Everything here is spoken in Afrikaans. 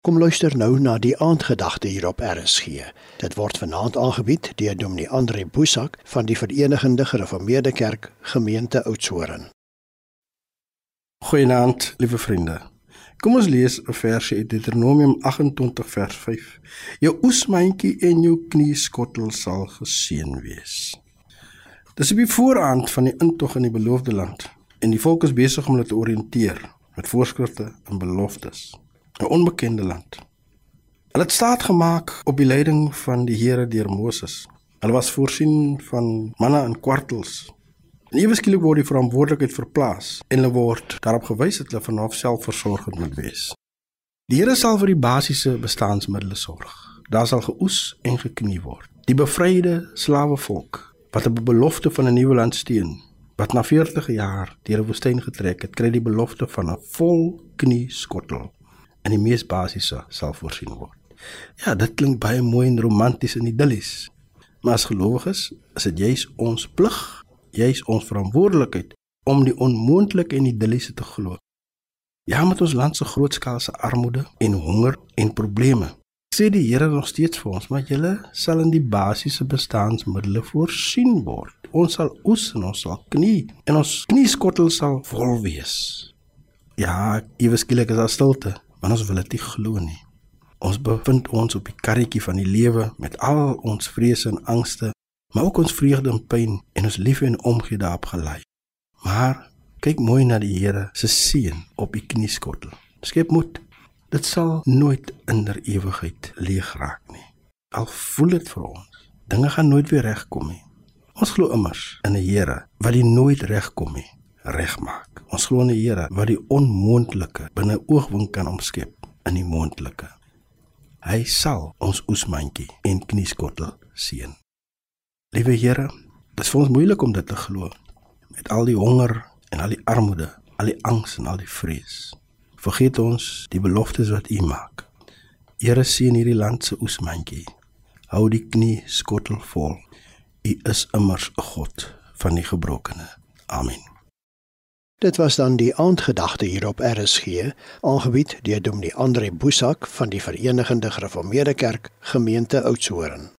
Kom luister nou na die aandgedagte hier op RSG. Dit word vanaand aangebied deur Dominee Andre Boesak van die Verenigde Gereformeerde Kerk Gemeente Oudtshoorn. Goeienaand, liewe vriende. Kom ons lees 'n versie uit Deuteronomium 28 vers 5. Jou oesmandjie en jou knieskottel sal geseën wees. Dis op die vooraand van die intog in die beloofde land en die volk is besig om hulle te oriënteer met voorskrifte en beloftes. 'n Onbekende land. Hulle het staat gemaak op die leiding van die Here deur Moses. Hulle was voorsien van manna en kwartels En ewe skielik word die verantwoordelikheid verplaas en hulle word daarop gewys dat hulle vanaf selfversorgend moet wees. Die Here sal vir die basiese bestaansmiddels sorg. Daar sal geoes en geknie word. Die bevryde slawevolk wat op die belofte van 'n nuwe land steun, wat na 40 jaar deur die woestyn getrek het, kry die belofte van 'n vol knie skottel en die mees basiese sal voorsien word. Ja, dit klink baie mooi en romanties en idillies. Maar as gelowiges, is dit juis ons plig juis ons verantwoordelikheid om die onmoontlike en idilliese te glo. Ja, met ons land se grootskaalse armoede en honger en probleme. Sê die Here nog steeds vir ons, maar julle sal in die basiese bestaansmiddels voorsien word. Ons sal oes en ons sal knie en ons knieskottel sal vol wees. Ja, iewes skielik is daar stilte, want ons wil dit nie glo nie. Ons bevind ons op die karretjie van die lewe met al ons vrese en angste maar ook ons vreugde en pyn en ons liefde en omgee daarop gelei. Maar kyk mooi na die Here se seën op die knieskottel. Skep moed. Dit sal nooit in der ewigheid leeg raak nie. Al voel dit vir ons, dinge gaan nooit weer regkom nie. Ons glo immers in 'n Here wat die nooit regkom nie, regmaak. Ons glo in 'n Here wat die onmoontlike binne oogwink kan omskep in die moontlike. Hy sal ons oesmandjie en knieskottel seën. Liewe Here, dit is vir ons moeilik om dit te glo met al die honger en al die armoede, al die angs en al die vrees. Vergeet ons die beloftes wat U maak. Here seën hierdie land se oesmandjie. Hou die knie skottel vol. U is immers 'n God van die gebrokenes. Amen. Dit was dan die aandgedagte hier op RSG, aangebied deur Dominee Andre Boesak van die Verenigde Gereformeerde Kerk Gemeente Oudtshoorn.